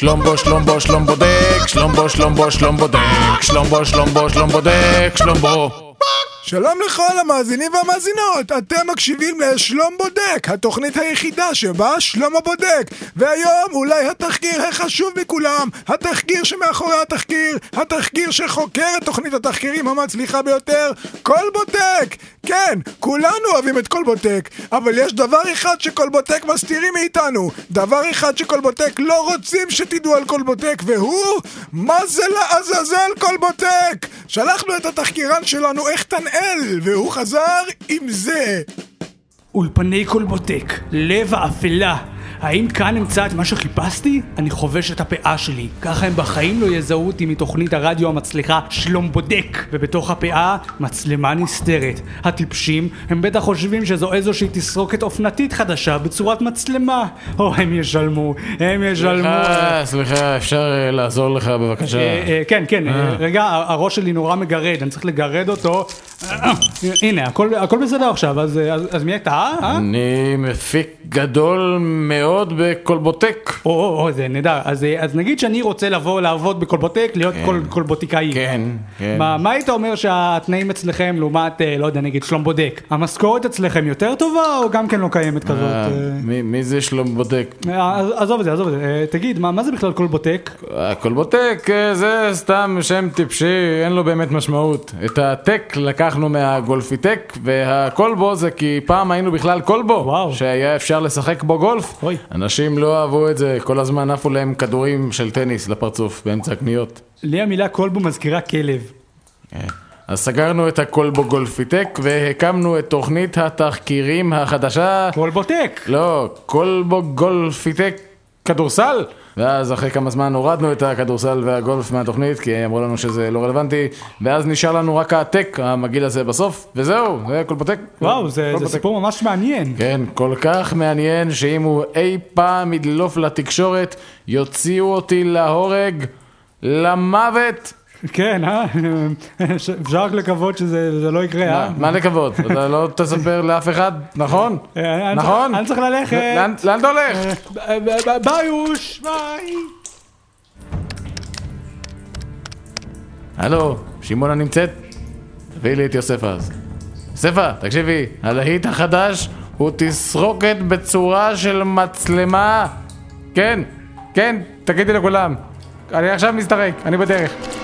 שלומבו שלומבו שלום בודק, שלומבו שלומבו שלום בודק, שלומבו שלומבו שלום בודק, שלומבו. שלום לכל המאזינים והמאזינות, אתם מקשיבים לשלום בודק, התוכנית היחידה שבה שלמה בודק. והיום אולי התחקיר החשוב מכולם, התחקיר שמאחורי התחקיר, התחקיר שחוקר את תוכנית התחקירים המצליחה ביותר, כל בודק. כן, כולנו אוהבים את כל בודק, אבל יש דבר אחד שכל בודק מסתירים מאיתנו, דבר אחד שכל בודק לא רוצים שתדעו על כל בודק, והוא, מה זה לעזאזל כל בודק? שלחנו את התחקירן שלנו איכתנאל, והוא חזר עם זה. אולפני קולבוטק, לב האפלה. האם כאן אמצא את מה שחיפשתי? אני חובש את הפאה שלי. ככה הם בחיים לא יזהו אותי מתוכנית הרדיו המצליחה שלום בודק. ובתוך הפאה, מצלמה נסתרת. הטיפשים, הם בטח חושבים שזו איזושהי תסרוקת אופנתית חדשה בצורת מצלמה. או, הם ישלמו, הם ישלמו. סליחה, סליחה, אפשר אה, לעזור לך בבקשה? אה, אה, כן, כן, רגע, הראש שלי נורא מגרד, אני צריך לגרד אותו. הנה, הכל בסדר עכשיו, אז מי אתה? אני מפיק גדול מאוד בקולבוטק. או, או, זה נהדר. אז, אה, אז נגיד שאני רוצה לבוא לעבוד בקולבוטק, להיות קול, קולבוטיקאי. כן, כן. מה, מה היית אומר שהתנאים אצלכם לעומת, אה, לא יודע, נגיד שלום בודק? המשכורת אצלכם יותר טובה או גם כן לא קיימת כזאת? אה, אה? מי- מי זה שלום בודק? אה, עזוב את זה, עזוב את זה. אה, תגיד, מה, מה זה בכלל קולבוטק? הקולבוטק אה, זה סתם שם טיפשי, אין לו באמת משמעות. את הטק לקחנו מהגולפיטק, והקולבו זה כי פעם היינו בכלל קולבו, וואו. שהיה אפשר לשחק בו גולף. אוי. אנשים לא אהבו את זה, כל הזמן עפו להם כדורים של טניס לפרצוף באמצע הקניות. לי המילה קולבו מזכירה כלב. אז סגרנו את הקולבו גולפיטק והקמנו את תוכנית התחקירים החדשה. קולבוטק! לא, קולבו גולפיטק כדורסל. ואז אחרי כמה זמן הורדנו את הכדורסל והגולף מהתוכנית כי אמרו לנו שזה לא רלוונטי ואז נשאר לנו רק הטק המגעיל הזה בסוף וזהו, זה קולבוטק. וואו, זה, זה. סיפור ממש מעניין. כן, כל כך מעניין שאם הוא אי פעם ידלוף לתקשורת יוציאו אותי להורג, למוות. כן, אה? אפשר רק לקוות שזה זה לא יקרה, אה? מה- לקוות? אתה לא תספר לאף אחד, נכון? אה, אני נכון? אני צריך ללכת. לאן- אתה הולך? אה, ביי יוש, ביי. הלו, שמעונה נמצאת? תביאי לי את יוספה אז. יוספה, תקשיבי, הלהיט החדש הוא תסרוקת בצורה של מצלמה. כן, כן, תגידי לכולם. אני עכשיו מסתרק, אני בדרך.